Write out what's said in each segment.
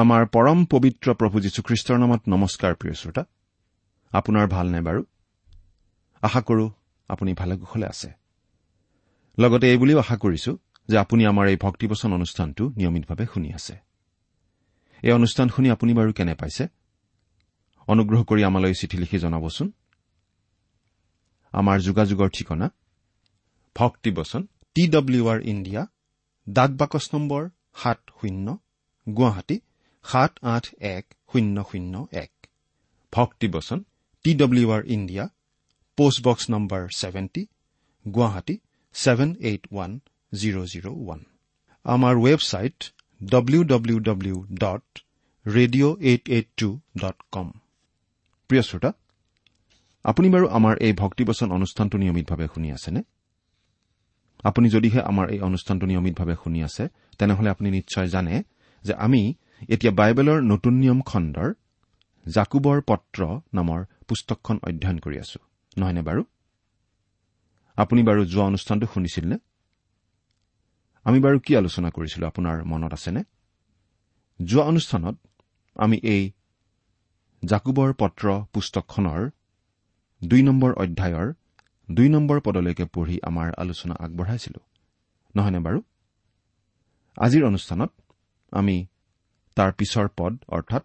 আমাৰ পৰম পবিত্ৰ প্ৰভু যীশুখ্ৰীষ্টৰ নামত নমস্কাৰ প্ৰিয় শ্ৰোতা। আপোনাৰ ভালনে বাৰু? আশা কৰো আপুনি ভালে কুশলে আছে। লগতে এই বুলিও আশা কৰিছো যে আপুনি আমাৰ এই ভক্তিবচন অনুষ্ঠানটো নিয়মিতভাৱে শুনি আছে। এই অনুষ্ঠান শুনি আপুনি বাৰু কেনে পাইছে? অনুগ্ৰহ কৰি আমালৈ চিঠি লিখি জনাবচোন। আমাৰ যোগাযোগৰ ঠিকনা ভক্তিবচন টি ডব্লিউ আৰ ইণ্ডিয়া ডাক বাকচ নম্বৰ সাত শূন্য গুৱাহাটী সাত আঠ এক শূন্য শূন্য এক। ভক্তিবচন T W R India post box number seventy Guwahati seven eight one zero' zero' one. আমাৰ website W W W dot radio' eight eight two dot com প্ৰিয় শ্ৰোতা আপুনি বাৰু আমাৰ এই ভক্তিবচন অনুষ্ঠানটো নিয়মিতভাৱে শুনি আছেনে? আপুনি যদিহে আমাৰ এই অনুষ্ঠানটো নিয়মিতভাৱে শুনি আছে তেনেহলে আপুনি নিশ্চয় জানে যে আমি এতিয়া বাইবেলৰ নতুন নিয়ম খণ্ডৰ জাকুবৰ পত্ৰ নামৰ পুস্তকখন অধ্যয়ন কৰি আছো। নহয়নে বাৰু? আপুনি বাৰু যোৱা অনুষ্ঠানটো শুনিছিল নে আমি বাৰু কি আলোচনা কৰিছিলো আপোনাৰ মনত আছেনে? যোৱা অনুষ্ঠানত আমি এই জাকুবৰ পত্ৰ পুস্তকখনৰ দুই নম্বৰ অধ্যায়ৰ দুই নম্বৰ পদলৈকে পঢ়ি আমাৰ আলোচনা আগবঢ়াইছিলো। নহয়নে বাৰু? আজিৰ অনুষ্ঠানত আমি তাৰ পিছৰ পদ অৰ্থাৎ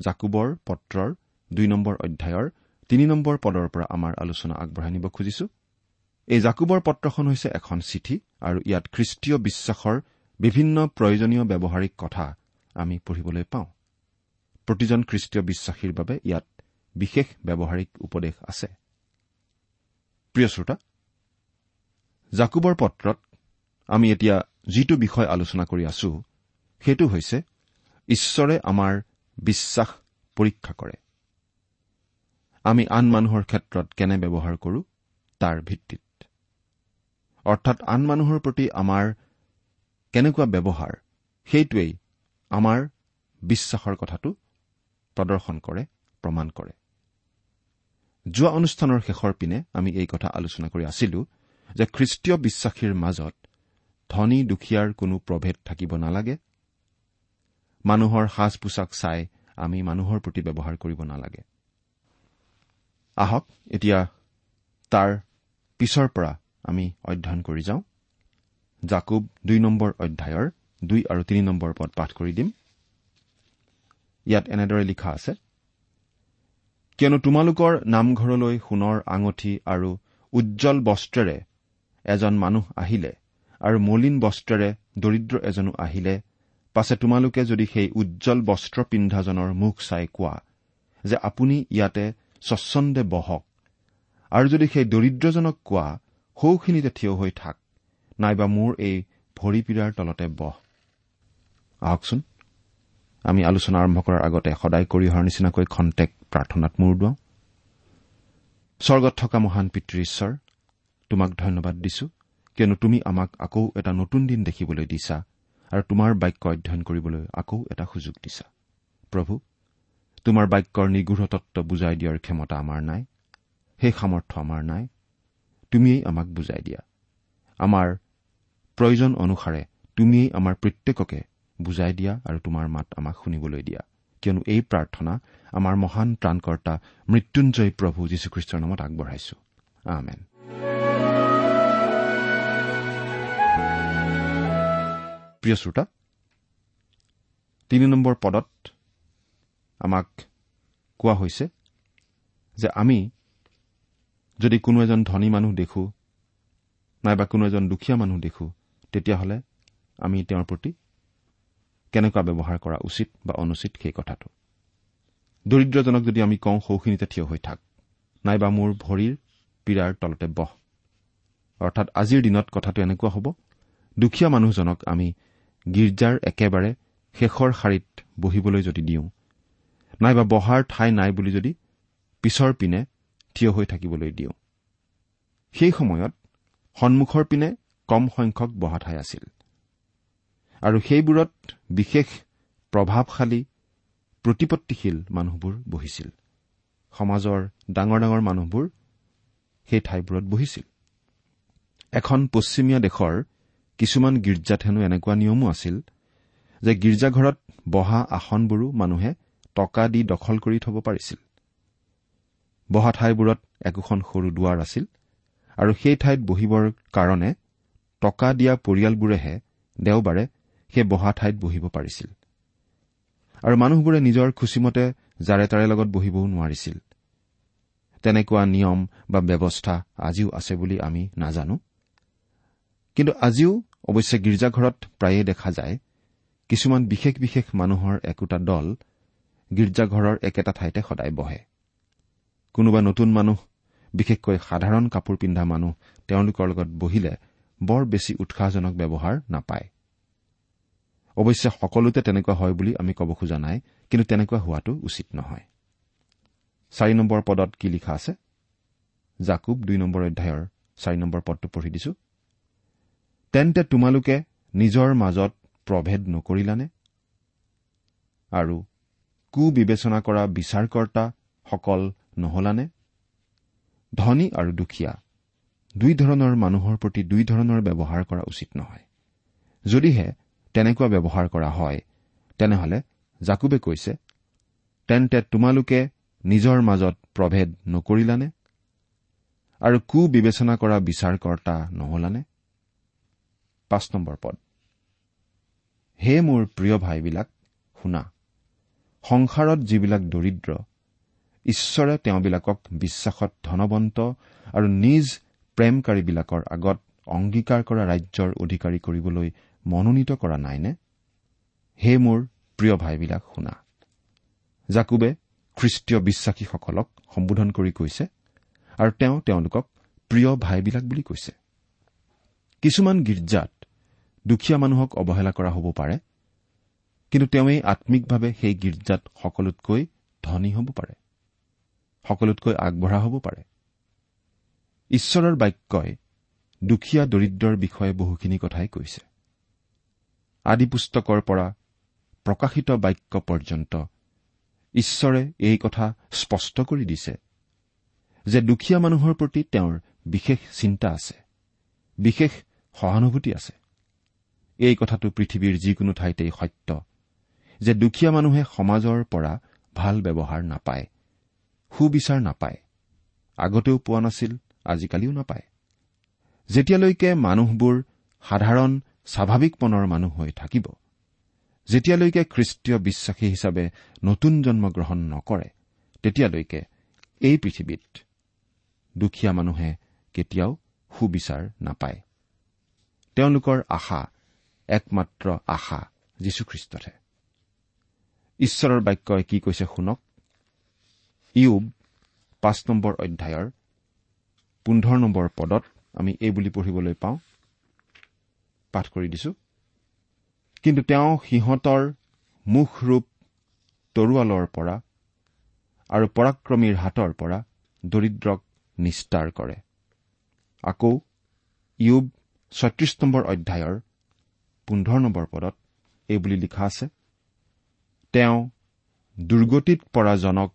জাকুবৰ পত্ৰৰ দুই নম্বৰ অধ্যায়ৰ তিনি নম্বৰ পদৰ পৰা আমাৰ আলোচনা আগবঢ়াই নিব খুজিছো। এই জাকুবৰ পত্ৰখন হৈছে এখন চিঠি আৰু ইয়াত খ্ৰীষ্টীয় বিশ্বাসৰ বিভিন্ন প্ৰয়োজনীয় ব্যৱহাৰিক কথা আমি পঢ়িবলৈ পাওঁ। প্ৰতিজন খ্ৰীষ্টীয় বিশ্বাসীৰ বাবে ইয়াত বিশেষ ব্যৱহাৰিক উপদেশ আছে। জাকুবৰ পত্ৰত আমি এতিয়া যিটো বিষয় আলোচনা কৰি আছো সেইটো হৈছে ঈশ্বৰে আমাৰ বিশ্বাস পৰীক্ষা কৰে। আমি আন মানুহৰ ক্ষেত্ৰত কেনে ব্যৱহাৰ কৰো তাৰ ভিত্তিত। অৰ্থাৎ আন মানুহৰ প্ৰতি আমাৰ কেনেকুৱা ব্যৱহাৰ সেইটোৱেই আমাৰ বিশ্বাসৰ কথাটো প্ৰদৰ্শন কৰে প্ৰমাণ কৰে। যোৱা অনুষ্ঠানৰ শেষৰ পিনে আমি এই কথা আলোচনা কৰি আছিলো যে খ্ৰীষ্টীয় বিশ্বাসীৰ মাজত ধনী দুখীয়াৰ কোনো প্ৰভেদ থাকিব নালাগে। মানুহৰ সাজ পোছাক চাই আমি মানুহৰ প্ৰতি ব্যৱহাৰ কৰিব নালাগে। আহক এতিয়া তাৰ পিছৰ পৰা আমি অধ্যয়ন কৰি যাওঁ। জাকুব দুই নম্বৰ অধ্যায়ৰ দুই আৰু তিনি নম্বৰ পদ পাঠ কৰি দিম। ইয়াত এনেদৰে লিখা আছে কিয়নো তোমালোকৰ নামঘৰলৈ সোণৰ আঙঠি আৰু উজ্জ্বল বস্ত্ৰেৰে এজন মানুহ আহিলে আৰু মলিন বস্ত্ৰেৰে দৰিদ্ৰ এজনো আহিলে পাছে তোমালোকে যদি সেই উজ্জ্বল বস্ত্ৰ পিন্ধাজনৰ মুখ চাই কোৱা যে আপুনি ইয়াতে স্বচ্ছন্দে বহক আৰু যদি সেই দৰিদ্ৰজনক কোৱা সৌখিনিতে থিয় হৈ থাক নাইবা মোৰ এই ভৰি পীড়াৰ তলতে বহ। আহকচোন আমি আলোচনা আৰম্ভ কৰাৰ আগতে সদায় কৰি অহাৰ নিচিনাকৈ খন্তেক প্ৰাৰ্থনাত মূৰ দুৱাওঁ। স্বৰ্গত থকা মহান পিতৃ ঈশ্বৰ তোমাক ধন্যবাদ দিছো কিয়নো তুমি আমাক আকৌ এটা নতুন দিন দেখিবলৈ দিছা। আৰু তোমাৰ বাক্য অধ্যয়ন কৰিবলৈ আকৌ এটা সুযোগ দিছা। প্ৰভু তোমাৰ বাক্যৰ নিগৃঢ় তত্ব বুজাই দিয়াৰ ক্ষমতা আমাৰ নাই। সেই সামৰ্থ্য আমাৰ নাই। তুমিয়েই আমাক বুজাই দিয়া। আমাৰ প্ৰয়োজন অনুসাৰে তুমিয়েই আমাৰ প্ৰত্যেককে বুজাই দিয়া আৰু তোমাৰ মাত আমাক শুনিবলৈ দিয়া। কিয়নো এই প্ৰাৰ্থনা আমাৰ মহান ত্ৰাণকৰ্তা মৃত্যুঞ্জয় প্ৰভু যীশুখ্ৰীষ্টৰ নামত আগবঢ়াইছো। আমেন। প্ৰিয় শ্ৰোতা তিনি নম্বৰ পদত আমাক কোৱা হৈছে যে আমি যদি কোনো এজন ধনী মানুহ দেখো নাইবা কোনো এজন দুখীয়া মানুহ দেখো তেতিয়াহ'লে আমি তেওঁৰ প্ৰতি কেনেকুৱা ব্যৱহাৰ কৰা উচিত বা অনুচিত সেই কথাটো? দৰিদ্ৰজনক যদি আমি কওঁ সৌখিনিতে থিয় হৈ থাক নাইবা মোৰ ভৰিৰ পীড়াৰ তলতে বহ অৰ্থাৎ আজিৰ দিনত কথাটো এনেকুৱা হ'ব দুখীয়া মানুহজনক আমি গীৰ্জাৰ একেবাৰে শেষৰ শাৰীত বহিবলৈ যদি দিওঁ নাইবা বহাৰ ঠাই নাই বুলি যদি পিছৰ পিনে থিয় হৈ থাকিবলৈ দিওঁ। সেই সময়ত সন্মুখৰ পিনে কম সংখ্যক বহা ঠাই আছিল। আৰু সেইবোৰত বিশেষ প্ৰভাৱশালী প্ৰতিপত্তিশীল মানুহবোৰ বহিছিল। সমাজৰ ডাঙৰ ডাঙৰ মানুহবোৰ সেই ঠাইবোৰত বহিছিল। এখন পশ্চিমীয়া দেশৰ কিছুমান গীৰ্জাত হেনো এনেকুৱা নিয়মো আছিল যে গীৰ্জাঘৰত বহা আসনবোৰো মানুহে টকা দি দখল কৰি থব পাৰিছিল। বহা ঠাইবোৰত একোখন সৰু দুৱাৰ আছিল আৰু সেই ঠাইত বহিবৰ কাৰণে টকা দিয়া পৰিয়ালবোৰেহে দেওবাৰে সেই বহা ঠাইত বহিব পাৰিছিল। আৰু মানুহবোৰে নিজৰ খুচিমতে জাৰে তাৰে লগত বহিবও নোৱাৰিছিল। তেনেকুৱা নিয়ম বা ব্যৱস্থা আজিও আছে বুলি আমি নাজানো। কিন্তু আজিও অৱশ্যে গীৰ্জাঘৰত প্ৰায়ে দেখা যায় কিছুমান বিশেষ বিশেষ মানুহৰ একোটা দল গীৰ্জাঘৰৰ একেটা ঠাইতে সদায় বহে। কোনোবা নতুন মানুহ বিশেষকৈ সাধাৰণ কাপোৰ পিন্ধা মানুহ তেওঁলোকৰ লগত বহিলে বৰ বেছি উৎসাহজনক ব্যৱহাৰ নাপায়। অৱশ্যে সকলোতে তেনেকুৱা হয় বুলি আমি ক'ব খোজা নাই কিন্তু তেনেকুৱা হোৱাটো উচিত নহয়। চাৰি নম্বৰ পদত কি লিখা আছে? জাকুব দুই নম্বৰ অধ্যায়ৰ চাৰি নম্বৰ পদটো পঢ়ি দিছো। তেন্তে তোমালোকে নিজৰ মাজত প্ৰভেদ নকৰিলানে? আৰু কুবিবেচনা কৰা বিচাৰকৰ্তাসকল নহলানে? ধনী আৰু দুখীয়া দুই ধৰণৰ মানুহৰ প্ৰতি দুই ধৰণৰ ব্যৱহাৰ কৰা উচিত নহয়। যদিহে তেনেকুৱা ব্যৱহাৰ কৰা হয় তেনেহলে জাকুবে কৈছে তেন্তে তোমালোকে নিজৰ মাজত প্ৰভেদ নকৰিলানে? আৰু কুবিবেচনা কৰা বিচাৰকৰ্তা নহলানে? পাঁচ নম্বৰ পদ। হে মোৰ প্ৰিয় ভাইবিলাক শুনা। সংসাৰত যিবিলাক দৰিদ্ৰ ঈশ্বৰে তেওঁবিলাকক বিশ্বাসত ধনবন্ত আৰু নিজ প্ৰেমকাৰীবিলাকৰ আগত অংগীকাৰ কৰা ৰাজ্যৰ অধিকাৰী কৰিবলৈ মনোনীত কৰা নাইনে? হে মোৰ প্ৰিয় ভাইবিলাক শুনা। জাকুবে খ্ৰীষ্টীয় বিশ্বাসীসকলক সম্বোধন কৰি কৈছে আৰু তেওঁ তেওঁলোকক প্ৰিয় ভাইবিলাক বুলি কৈছে। কিছুমান গীৰ্জাত দুখীয়া মানুহক অৱহেলা কৰা হ'ব পাৰে কিন্তু তেওঁৱেই আম্মিকভাৱে সেই গীৰ্জাত সকলোতকৈ ধনী হ'ব পাৰে সকলোতকৈ আগবঢ়া হ'ব পাৰে। ঈশ্বৰৰ বাক্যই দুখীয়া দৰিদ্ৰৰ বিষয়ে বহুখিনি কথাই কৈছে। আদি পুস্তকৰ পৰা প্ৰকাশিত বাক্য পৰ্যন্ত ঈশ্বৰে এই কথা স্পষ্ট কৰি দিছে যে দুখীয়া মানুহৰ প্ৰতি তেওঁৰ বিশেষ চিন্তা আছে বিশেষ সহানুভূতি আছে। এই কথাটো পৃথিৱীৰ যিকোনো ঠাইতেই সত্য যে দুখীয়া মানুহে সমাজৰ পৰা ভাল ব্যৱহাৰ নাপায় সুবিচাৰ নাপায় আগতেও পোৱা নাছিল আজিকালিও নাপায়। যেতিয়ালৈকে মানুহবোৰ সাধাৰণ স্বাভাৱিক মনৰ মানুহ হৈ থাকিব যেতিয়ালৈকে খ্ৰীষ্টীয় বিশ্বাসী হিচাপে নতুন জন্ম গ্ৰহণ নকৰে তেতিয়ালৈকে এই পৃথিৱীত দুখীয়া মানুহে কেতিয়াও সুবিচাৰ নাপায়। তেওঁলোকৰ আশা একমাত্ৰ আশা যীশুখ্ৰীষ্টতহে ঈশ্বৰৰ বাক্যই কি কৈছে শুনক? ইউব পাঁচ নম্বৰ অধ্যায়ৰ পোন্ধৰ নম্বৰ পদত আমি এই বুলি পঢ়িবলৈ পাওঁ। পাঠ কৰি দিছো। কিন্তু তেওঁ সিহঁতৰ মুখৰূপ তৰোৱালৰ পৰা আৰু পৰাক্ৰমীৰ হাতৰ পৰা দৰিদ্ৰক নিস্তাৰ কৰে। আকৌ ইউব ছয়ত্ৰিশ নম্বৰ অধ্যায়ৰ পোন্ধৰ নম্বৰ পদত এই বুলি লিখা আছে তেওঁ দুৰ্গতিত পৰা জনক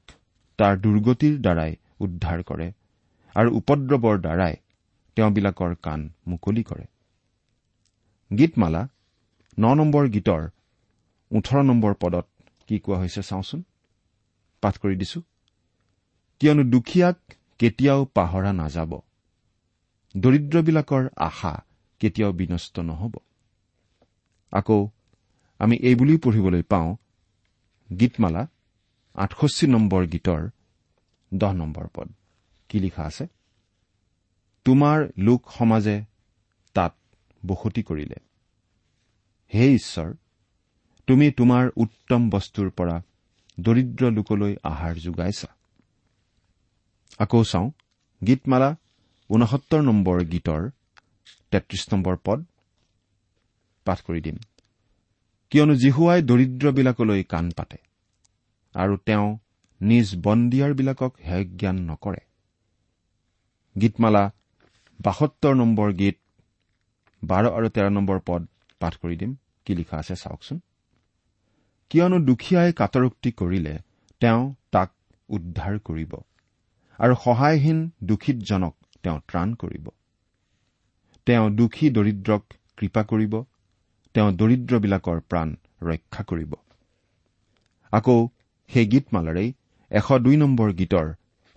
তাৰ দুৰ্গতিৰ দ্বাৰাই উদ্ধাৰ কৰে আৰু উপদ্ৰৱৰ দ্বাৰাই তেওঁবিলাকৰ কাণ মুকলি কৰে। গীতমালা ন নম্বৰ গীতৰ ওঠৰ নম্বৰ পদত কি কোৱা হৈছে চাওঁচোন পাঠ কৰি দিছো কিয়নো দুখীয়াক কেতিয়াও পাহৰা নাযাব। দৰিদ্ৰবিলাকৰ আশা কেতিয়াও বিনষ্ট নহ'ব। আকৌ আমি এই বুলিও পঢ়িবলৈ পাওঁ গীতমালা আঠষষ্ঠি নম্বৰ গীতৰ দহ নম্বৰ পদ। কি লিখা আছে? তোমাৰ লোক সমাজে তাত বসতি কৰিলে। হে ঈশ্বৰ তুমি তোমাৰ উত্তম বস্তুৰ পৰা দৰিদ্ৰ লোকলৈ আহাৰ যোগাইছা। আকৌ চাওঁ গীতমালা ঊনসত্তৰ নম্বৰ গীতৰ তেত্ৰিশ নম্বৰ পদ। পাঠ কৰি দিম। কিয়নো জিহুৱাই দৰিদ্ৰবিলাকলৈ কাণ পাতে আৰু তেওঁ নিজ বন্দীয়াৰবিলাকক হেয় জ্ঞান নকৰে। গীতমালা বাসত্তৰ নম্বৰ গীত বাৰ আৰু তেৰ নম্বৰ পদ পাঠ কৰি দিম। কি লিখা আছে চাওকচোন? কিয়নো দুখীয়াই কাটৰোক্তি কৰিলে তেওঁ তাক উদ্ধাৰ কৰিব আৰু সহায়হীন দুখীতজনক তেওঁ ত্ৰাণ কৰিব। তেওঁ দুখী দৰিদ্ৰক কৃপা কৰিব তেওঁ দৰিদ্ৰবিলাকৰ প্ৰাণ ৰক্ষা কৰিব। আকৌ সেই গীতমালাৰেই এশ দুই নম্বৰ গীতৰ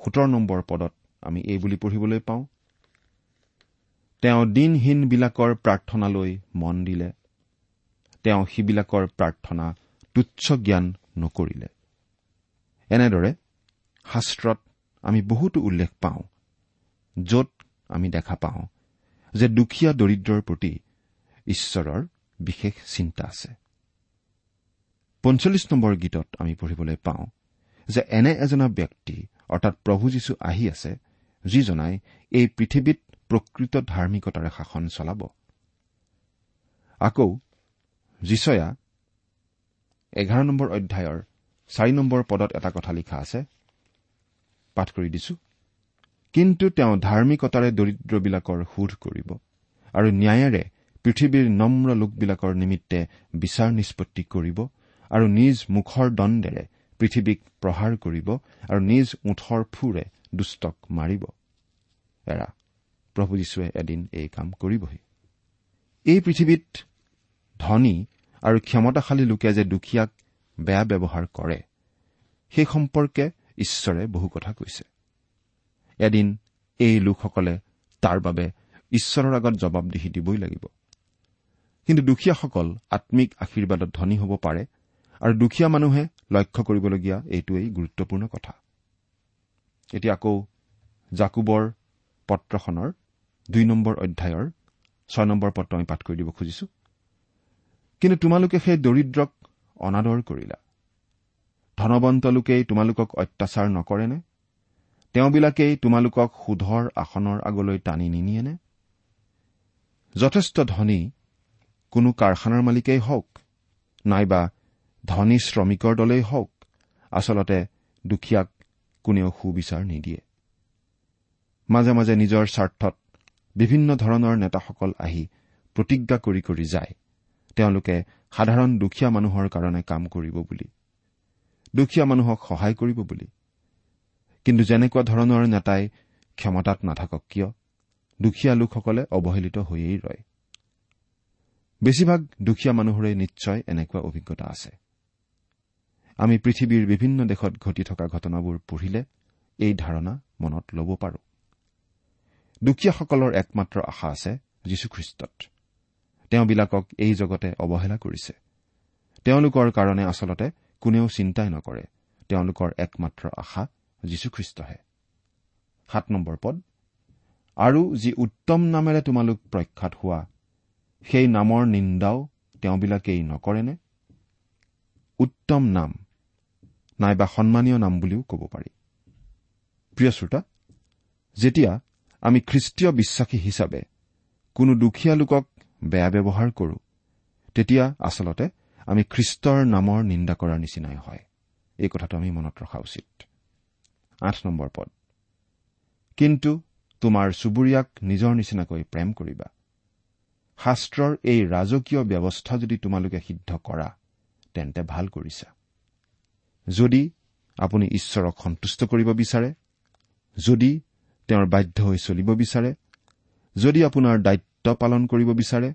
সোতৰ নম্বৰ পদত আমি এই বুলি পঢ়িবলৈ পাওঁ। তেওঁ দিনহীনবিলাকৰ প্ৰাৰ্থনালৈ মন দিলে। তেওঁ সিবিলাকৰ প্ৰাৰ্থনা তুচ্ছ জ্ঞান নকৰিলে। এনেদৰে শাস্ত্ৰত আমি বহুতো উল্লেখ পাওঁ য'ত আমি দেখা পাওঁ যে দুখীয়া দৰিদ্ৰৰ প্ৰতি ঈশ্বৰৰ বিশেষ চিন্তা আছে। পঞ্চল্লিছ নম্বৰ গীতত আমি পঢ়িবলৈ পাওঁ যে এনে এজনা ব্যক্তি অৰ্থাৎ প্ৰভু যীশু আহি আছে যিজনাই এই পৃথিৱীত প্ৰকৃত ধাৰ্মিকতাৰে শাসন চলাব। আকৌ যিচয়া এঘাৰ নম্বৰ অধ্যায়ৰ চাৰি নম্বৰ পদত এটা কথা লিখা আছে। পাঠ কৰি দিছো। কিন্তু তেওঁ ধাৰ্মিকতাৰে দৰিদ্ৰবিলাকৰ সোধ কৰিব আৰু ন্যায়েৰে পৃথিৱীৰ নম্ৰ লোকবিলাকৰ নিমিত্তে বিচাৰ নিষ্পত্তি কৰিব আৰু নিজ মুখৰ দণ্ডেৰে পৃথিৱীক প্ৰহাৰ কৰিব আৰু নিজ ওঠৰ ফুৰে দুষ্টক মাৰিব। এৰা প্ৰভু যীশুৱে এদিন এই কাম কৰিবহি। এই পৃথিৱীত ধনী আৰু ক্ষমতাশালী লোকে যে দুখীয়াক বেয়া ব্যৱহাৰ কৰে সেই সম্পৰ্কে ঈশ্বৰে বহু কথা কৈছে। এদিন এই লোকসকলে তাৰ বাবে ঈশ্বৰৰ আগত জবাবদিহি দিবই লাগিব। কিন্তু দুখীয়াসকল আম্মিক আশীৰ্বাদত ধনী হ'ব পাৰে আৰু দুখীয়া মানুহে লক্ষ্য কৰিবলগীয়া এইটোৱেই গুৰুত্বপূৰ্ণ কথা। এতিয়া আকৌ জাকুবৰ পত্ৰখনৰ দুই নম্বৰ অধ্যায়ৰ ছয় নম্বৰ পত্ৰ আমি পাঠ কৰি দিব খুজিছো। কিন্তু তোমালোকে সেই দৰিদ্ৰক অনাদৰ কৰিলা। ধনবন্ত লোকেই তোমালোকক অত্যাচাৰ নকৰেনে? তেওঁবিলাকেই তোমালোকক সুধৰ আসনৰ আগলৈ টানি নিনিয়েনে? যথেষ্ট ধনী কোনো কাৰখানাৰ মালিকেই হওক নাইবা ধনী শ্ৰমিকৰ দলেই হওক আচলতে দুখীয়াক কোনেও সুবিচাৰ নিদিয়ে। মাজে মাজে নিজৰ স্বাৰ্থত বিভিন্ন ধৰণৰ নেতাসকল আহি প্ৰতিজ্ঞা কৰি কৰি যায়। তেওঁলোকে সাধাৰণ দুখীয়া মানুহৰ কাৰণে কাম কৰিব বুলি দুখীয়া মানুহক সহায় কৰিব বুলি। কিন্তু যেনেকুৱা ধৰণৰ নেতাই ক্ষমতাত নাথাকক কিয়? দুখীয়া লোকসকলে অৱহেলিত হৈয়েই ৰয়। বেছিভাগ দুখীয়া মানুহৰে নিশ্চয় এনেকুৱা অভিজ্ঞতা আছে। আমি পৃথিৱীৰ বিভিন্ন দেশত ঘটি থকা ঘটনাবোৰ পঢ়িলে এই ধাৰণা মনত ল'ব পাৰো। দুখীয়াসকলৰ একমাত্ৰ আশা আছে যীশুখ্ৰীষ্টত। তেওঁবিলাকক এই জগতে অৱহেলা কৰিছে। তেওঁলোকৰ কাৰণে আচলতে কোনেও চিন্তাই নকৰে। তেওঁলোকৰ একমাত্ৰ আশা যীশুখ্ৰীষ্টহে। সাত নম্বৰ পদ আৰু যি উত্তম নামেৰে তোমালোক প্ৰখ্যাত হোৱা সেই নামৰ নিন্দাও তেওঁবিলাকেই নকৰেনে? উত্তম নাম নাইবা সন্মানীয় নাম বুলিও ক'ব পাৰি। প্ৰিয় শ্ৰোতা যেতিয়া আমি খ্ৰীষ্টীয় বিশ্বাসী হিচাপে কোনো দুখীয়া লোকক বেয়া ব্যৱহাৰ কৰো তেতিয়া আচলতে আমি খ্ৰীষ্টৰ নামৰ নিন্দা কৰাৰ নিচিনাই হয়। এই কথাটো আমি মনত ৰখা উচিত। আঠ নম্বৰ পদ। কিন্তু তোমাৰ চুবুৰীয়াক নিজৰ নিচিনাকৈ প্ৰেম কৰিবা। শাস্ত্ৰৰ এই ৰাজকীয় ব্যৱস্থা যদি তোমালোকে সিদ্ধ কৰা তেন্তে ভাল কৰিছা। যদি আপুনি ঈশ্বৰক সন্তুষ্ট কৰিব বিচাৰে যদি তেওঁৰ বাধ্য হৈ চলিব বিচাৰে যদি আপোনাৰ দায়িত্ব পালন কৰিব বিচাৰে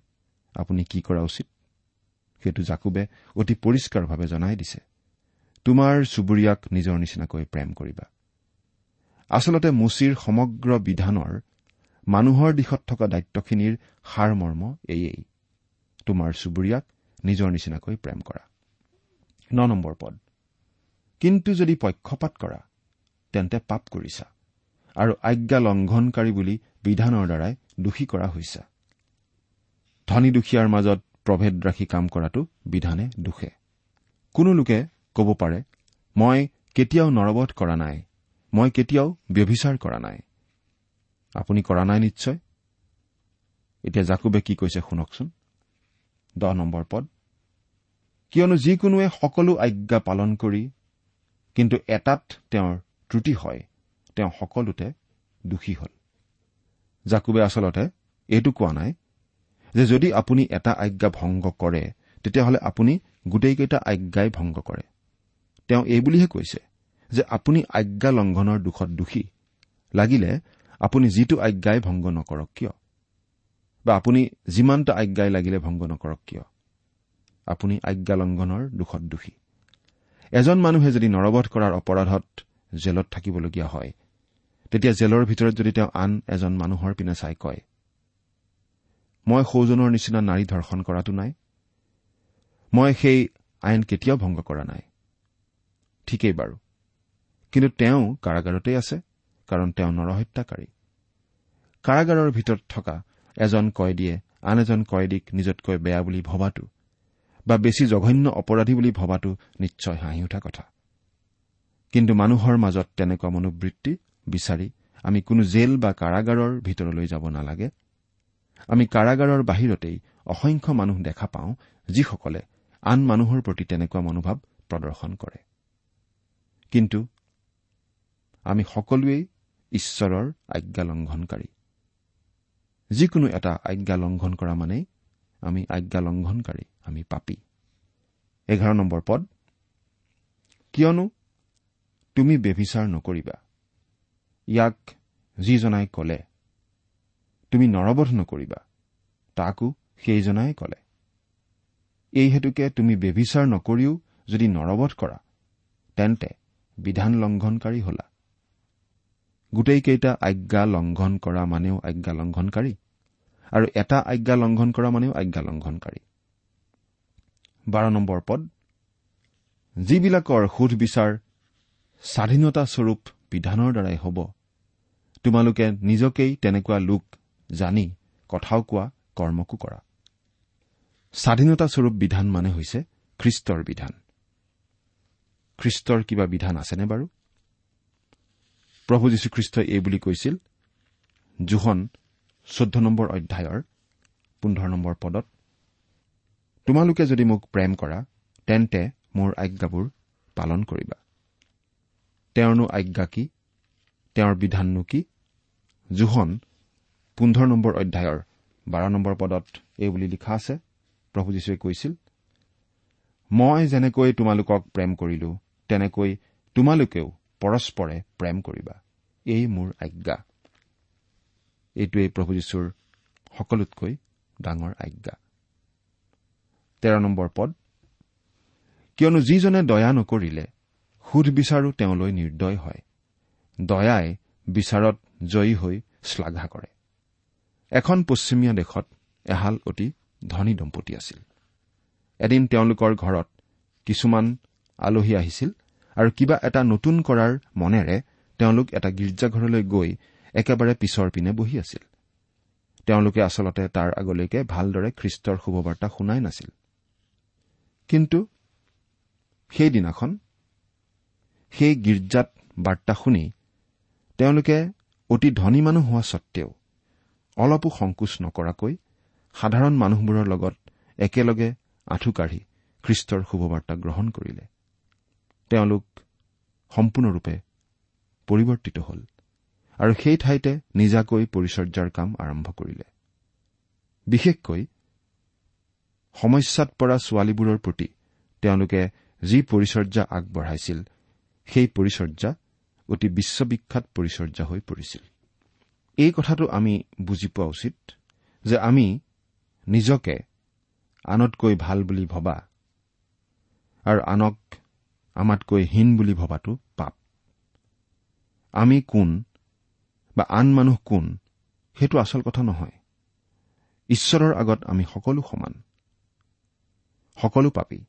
আপুনি কি কৰা উচিত? সেইটো জাকুবে অতি পৰিষ্কাৰভাৱে জনাই দিছে। তোমাৰ চুবুৰীয়াক নিজৰ নিচিনাকৈ প্ৰেম কৰিবা। আচলতে মুচিৰ সমগ্ৰ বিধানৰ মানুহৰ দিশত থকা দায়িত্বখিনিৰ সাৰমৰ্ম এয়েই। তোমাৰ চুবুৰীয়াক নিজৰ নিচিনাকৈ প্ৰেম কৰা। ন নম্বৰ পদ। কিন্তু যদি পক্ষপাত কৰা তেন্তে পাপ কৰিছা আৰু আজ্ঞা লংঘনকাৰী বুলি বিধানৰ দ্বাৰাই দোষী কৰা হৈছে। ধনী দুখীয়াৰ মাজত প্ৰভেদ ৰাখি কাম কৰাটো বিধানে দোষে। কোনো লোকে ক'ব পাৰে মই কেতিয়াও নৰবধ কৰা নাই। মই কেতিয়াও ব্যভিচাৰ কৰা নাই। আপুনি কৰা নাই নিশ্চয়? এতিয়া জাকুবে কি কৈছে শুনকচোন। দহ নম্বৰ পদ। কিয়নো যিকোনোৱে সকলো আজ্ঞা পালন কৰি কিন্তু এটাত তেওঁৰ ত্ৰুটি হয় তেওঁ সকলোতে দোষী হল। জাকুবে আচলতে এইটো কোৱা নাই যে যদি আপুনি এটা আজ্ঞা ভংগ কৰে তেতিয়াহ'লে আপুনি গোটেইকেইটা আজ্ঞাই ভংগ কৰে। তেওঁ এই বুলিহে কৈছে যে আপুনি আজ্ঞা লংঘনৰ দোষত দোষী। লাগিলে আপুনি যিটো আজ্ঞাই ভংগ নকৰক কিয়? বা আপুনি যিমানটা আজ্ঞাই লাগিলে ভংগ নকৰক কিয়? আপুনি আজ্ঞা লংঘনৰ দোষত দোষী। এজন মানুহে যদি নৰবধ কৰাৰ অপৰাধত জেলত থাকিবলগীয়া হয় তেতিয়া জেলৰ ভিতৰত যদি তেওঁ আন এজন মানুহৰ পিনে চাই কয় মই সৌজনৰ নিচিনা নাৰী ধৰ্ষণ কৰাটো নাই। মই সেই আইন কেতিয়াও ভংগ কৰা নাই। ঠিকেই বাৰু। কিন্তু তেওঁ কাৰাগাৰতেই আছে। কাৰণ তেওঁ নৰহত্যাকাৰী। কাৰাগাৰৰ ভিতৰত থকা এজন কয়দীয়ে আন এজন কয়দীক নিজতকৈ বেয়া বুলি ভবাটো বা বেছি জঘন্য অপৰাধী বুলি ভবাটো নিশ্চয় হাঁহি উঠা কথা। কিন্তু মানুহৰ মাজত তেনেকুৱা মনোবৃত্তি বিচাৰি আমি কোনো জেল বা কাৰাগাৰৰ ভিতৰলৈ যাব নালাগে। আমি কাৰাগাৰৰ বাহিৰতেই অসংখ্য মানুহ দেখা পাওঁ যিসকলে আন মানুহৰ প্ৰতি তেনেকুৱা মনোভাৱ প্ৰদৰ্শন কৰে। কিন্তু আমি সকলোৱেই ঈশ্বৰৰ আজ্ঞা লংঘনকাৰী যিকোনো এটা আজ্ঞা লংঘন কৰা মানেই আমি আজ্ঞা লংঘনকাৰী আমি পাপী। এঘাৰ নম্বৰ পদ। কিয়নো তুমি বেভিচাৰ নকৰিবা। ইয়াক যিজনাই কলে তুমি নৰবধ নকৰিবা তাকো সেইজনাই কলে। এই হেতুকে তুমি বেভিচাৰ নকৰিও যদি নৰবধ কৰা তেন্তে বিধান লংঘনকাৰী হলা। গোটেইকেইটা আজ্ঞা লংঘন কৰা মানেও আজ্ঞা লংঘনকাৰী আৰু এটা আজ্ঞা লংঘন কৰা মানেও আজ্ঞা লংঘনকাৰী বাৰ নম্বৰ পদ। যিবিলাকৰ সোধ বিচাৰ স্বাধীনতাস্বৰূপ বিধানৰ দ্বাৰাই হ'ব তোমালোকে নিজকেই তেনেকুৱা লোক জানি কথাও কোৱা কৰ্মকো কৰা। স্বাধীনতাস্বৰূপ বিধান মানে হৈছে খ্ৰীষ্টৰ বিধান। খ্ৰীষ্টৰ কিবা বিধান আছেনে বাৰু? প্ৰভু যীশুখ্ৰীষ্টই এই বুলি কৈছিল জোহন চৈধ্য নম্বৰ অধ্যায়ৰ পোন্ধৰ নম্বৰ পদত তোমালোকে যদি মোক প্ৰেম কৰা তেন্তে মোৰ আজ্ঞাবোৰ পালন কৰিবা। তেওঁৰনো আজ্ঞা কি? তেওঁৰ বিধাননো কি? জোহন পোন্ধৰ নম্বৰ অধ্যায়ৰ বাৰ নম্বৰ পদত এই বুলি লিখা আছে। প্ৰভু যীশুৱে কৈছিল মই যেনেকৈ তোমালোকক প্ৰেম কৰিলো তেনেকৈ তোমালোকেও পৰস্পৰে প্ৰেম কৰিবা। এই মোৰ আজ্ঞা। এইটোৱেই প্ৰভু যীশুৰ সকলোতকৈ ডাঙৰ আজ্ঞা। তেৰ নম্বৰ পদ। কিয়নো যিজনে দয়া নকৰিলে সুধ বিচাৰো তেওঁলৈ নিৰ্দয় হয়। দয়াই বিচাৰত জয়ী হৈ শ্লাঘা কৰে। এখন পশ্চিমীয়া দেশত এহাল অতি ধনী দম্পতী আছিল। এদিন তেওঁলোকৰ ঘৰত কিছুমান আলহী আহিছিল। আৰু কিবা এটা নতুন কৰাৰ মনেৰে তেওঁলোক এটা গীৰ্জাঘৰলৈ গৈ একেবাৰে পিছৰ পিনে বহি আছিল। তেওঁলোকে আচলতে তাৰ আগলৈকে ভালদৰে খ্ৰীষ্টৰ শুভবাৰ্তা শুনাই নাছিল। কিন্তু সেইদিনাখন সেই গীৰ্জাত বাৰ্তা শুনি তেওঁলোকে অতি ধনী মানুহ হোৱা সত্বেও অলপো সংকোচ নকৰাকৈ সাধাৰণ মানুহবোৰৰ লগত একেলগে আঁঠু কাঢ়ি খ্ৰীষ্টৰ শুভবাৰ্তা গ্ৰহণ কৰিলে। তেওঁলোক সম্পূৰ্ণৰূপে পৰিৱৰ্তিত হ'ল আৰু সেই ঠাইতে নিজাকৈ পৰিচৰ্যাৰ কাম আৰম্ভ কৰিলে। বিশেষকৈ সমস্যাত পৰা ছোৱালীবোৰৰ প্ৰতি তেওঁলোকে যি পৰিচৰ্যা আগবঢ়াইছিল সেই পৰিচৰ্যা অতি বিশ্ববিখ্যাত পৰিচৰ্যা হৈ পৰিছিল। এই কথাটো আমি বুজি পোৱা উচিত যে আমি নিজকে আনতকৈ ভাল বুলি ভবা আৰু আনক আমাতকৈ হীন বুলি ভবাটো পাপ। আমি কোন বা আন মানুহ কোন সেইটো আচল কথা নহয়। ঈশ্বৰৰ আগত আমি সকলো সমান সকলো পাপী।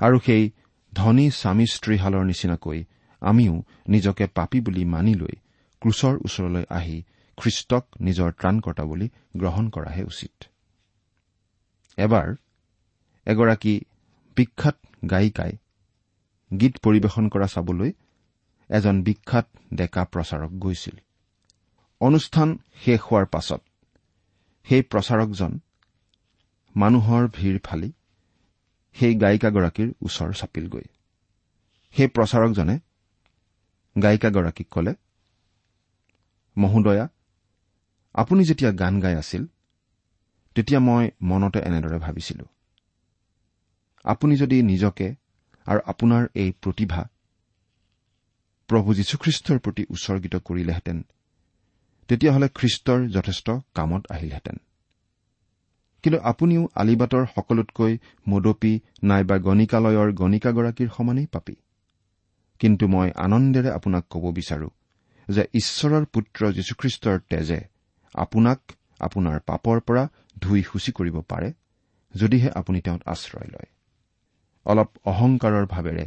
আৰু সেই ধনী স্বামী স্ত্ৰীহালৰ নিচিনাকৈ আমিও নিজকে পাপী বুলি মানি লৈ ক্ৰুচৰ ওচৰলৈ আহি খ্ৰীষ্টক নিজৰ ত্ৰাণকৰ্তা বুলি গ্ৰহণ কৰাহে উচিত। এবাৰ এগৰাকী বিখ্যাত গায়িকাই গীত পৰিৱেশন কৰা চাবলৈ এজন বিখ্যাত ডেকা প্ৰচাৰক গৈছিল। অনুষ্ঠান শেষ হোৱাৰ পাছত সেই প্ৰচাৰকজন মানুহৰ ভিৰ ফালি সেই গায়িকাগৰাকীৰ ওচৰ চাপিলগৈ। সেই প্ৰচাৰকজনে গায়িকাগৰাকীক কলে মহোদয়া আপুনি যেতিয়া গান গাই আছিল তেতিয়া মই মনতে এনেদৰে ভাবিছিলো। আপুনি যদি নিজকে আৰু আপোনাৰ এই প্ৰতিভা প্ৰভু যীশুখ্ৰীষ্টৰ প্ৰতি উৎসৰ্গিত কৰিলেহেঁতেন তেতিয়াহ'লে খ্ৰীষ্টৰ যথেষ্ট কামত আহিলহেঁতেন। কিন্তু আপুনিও আলিবাটৰ সকলোতকৈ মদপী নাইবা গণিকালয়ৰ গণিকাগৰাকীৰ সমানেই পাপী। কিন্তু মই আনন্দেৰে আপোনাক ক'ব বিচাৰো যে ঈশ্বৰৰ পুত্ৰ যীশুখ্ৰীষ্টৰ তেজে আপোনাক আপোনাৰ পাপৰ পৰা ধুই সূচী কৰিব পাৰে যদিহে আপুনি তেওঁত আশ্ৰয় লয়। অলপ অহংকাৰৰ ভাৱেৰে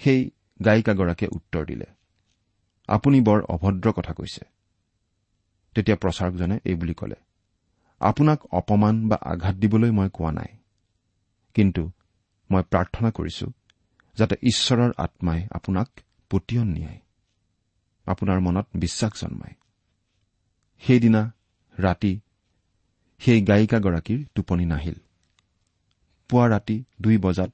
সেই গায়িকাগৰাকীয়ে উত্তৰ দিলে আপুনি বৰ অভদ্ৰ কথা কৈছে। তেতিয়া প্ৰচাৰকজনে এই বুলি ক'লে আপোনাক অপমান বা আঘাত দিবলৈ মই কোৱা নাই কিন্তু মই প্ৰাৰ্থনা কৰিছো যাতে ঈশ্বৰৰ আত্মাই আপোনাক পতিয়ন নিয়ায় আপোনাৰ মনত বিশ্বাস জন্মায়। সেইদিনা ৰাতি সেই গায়িকাগৰাকীৰ টোপনি নাহিল। পুৱা ৰাতি দুই বজাত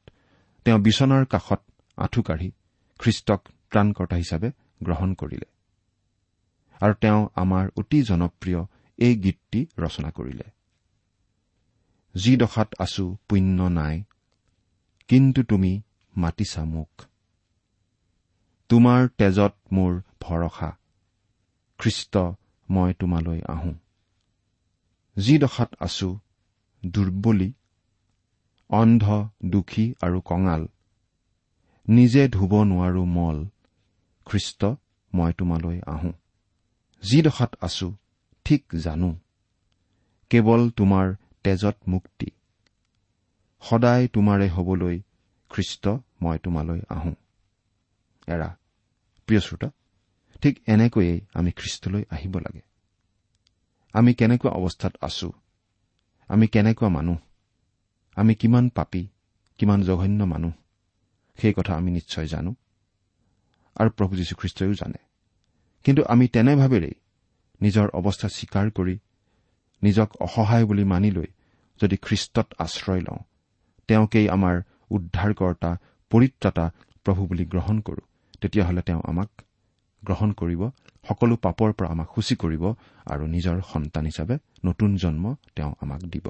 তেওঁ বিচনাৰ কাষত আঁঠু কাঢ়ি খ্ৰীষ্টক ত্ৰাণকৰ্তা হিচাপে গ্ৰহণ কৰিলে। আৰু তেওঁ আমাৰ অতি জনপ্ৰিয় এই গীতটি ৰচনা কৰিলে। যি দশাত আছো পুণ্য নাই কিন্তু তুমি মাতিছা মোক। তোমাৰ তেজত মোৰ ভৰসা খ্ৰীষ্ট মই তোমালৈ আহোঁ। যি দশাত আছো দুৰ্বলী অন্ধ দুখী আৰু কঙাল। নিজে ধুব নোৱাৰো মল। খ্ৰীষ্ট মই তোমালৈ আহোঁ। দশাত আছো ঠিক জানো। কেৱল তোমাৰ তেজত মুক্তি। সদায় তোমাৰে হবলৈ খ্ৰীষ্ট মই তোমালৈ আহোঁ। এৰা প্ৰিয় শ্ৰোতা ঠিক এনেকৈয়ে আমি খ্ৰীষ্টলৈ আহিব লাগে। আমি কেনেকুৱা অৱস্থাত আছো? আমি কেনেকুৱা মানুহ? আমি কিমান পাপী কিমান জঘন্য মানুহ সেই কথা আমি নিশ্চয় জানো। আৰু প্ৰভু যীশুখ্ৰীষ্টইও জানে। কিন্তু আমি তেনেভাৱেৰেই নিজৰ অৱস্থা স্বীকাৰ কৰি নিজক অসহায় বুলি মানি লৈ যদি খ্ৰীষ্টত আশ্ৰয় লওঁ তেওঁকেই আমাৰ উদ্ধাৰকৰ্তা পৰিত্ৰাতা প্ৰভু বুলি গ্ৰহণ কৰোঁ তেতিয়াহ'লে তেওঁ আমাক গ্ৰহণ কৰিব সকলো পাপৰ পৰা আমাক সূচী কৰিব আৰু নিজৰ সন্তান হিচাপে নতুন জন্ম তেওঁ আমাক দিব।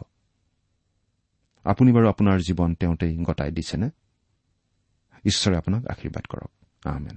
আপুনি বাৰু আপোনাৰ জীৱন তেওঁতেই গতাই দিছেনে? ঈশ্বৰে আপোনাক আশীৰ্বাদ কৰক। আহমেন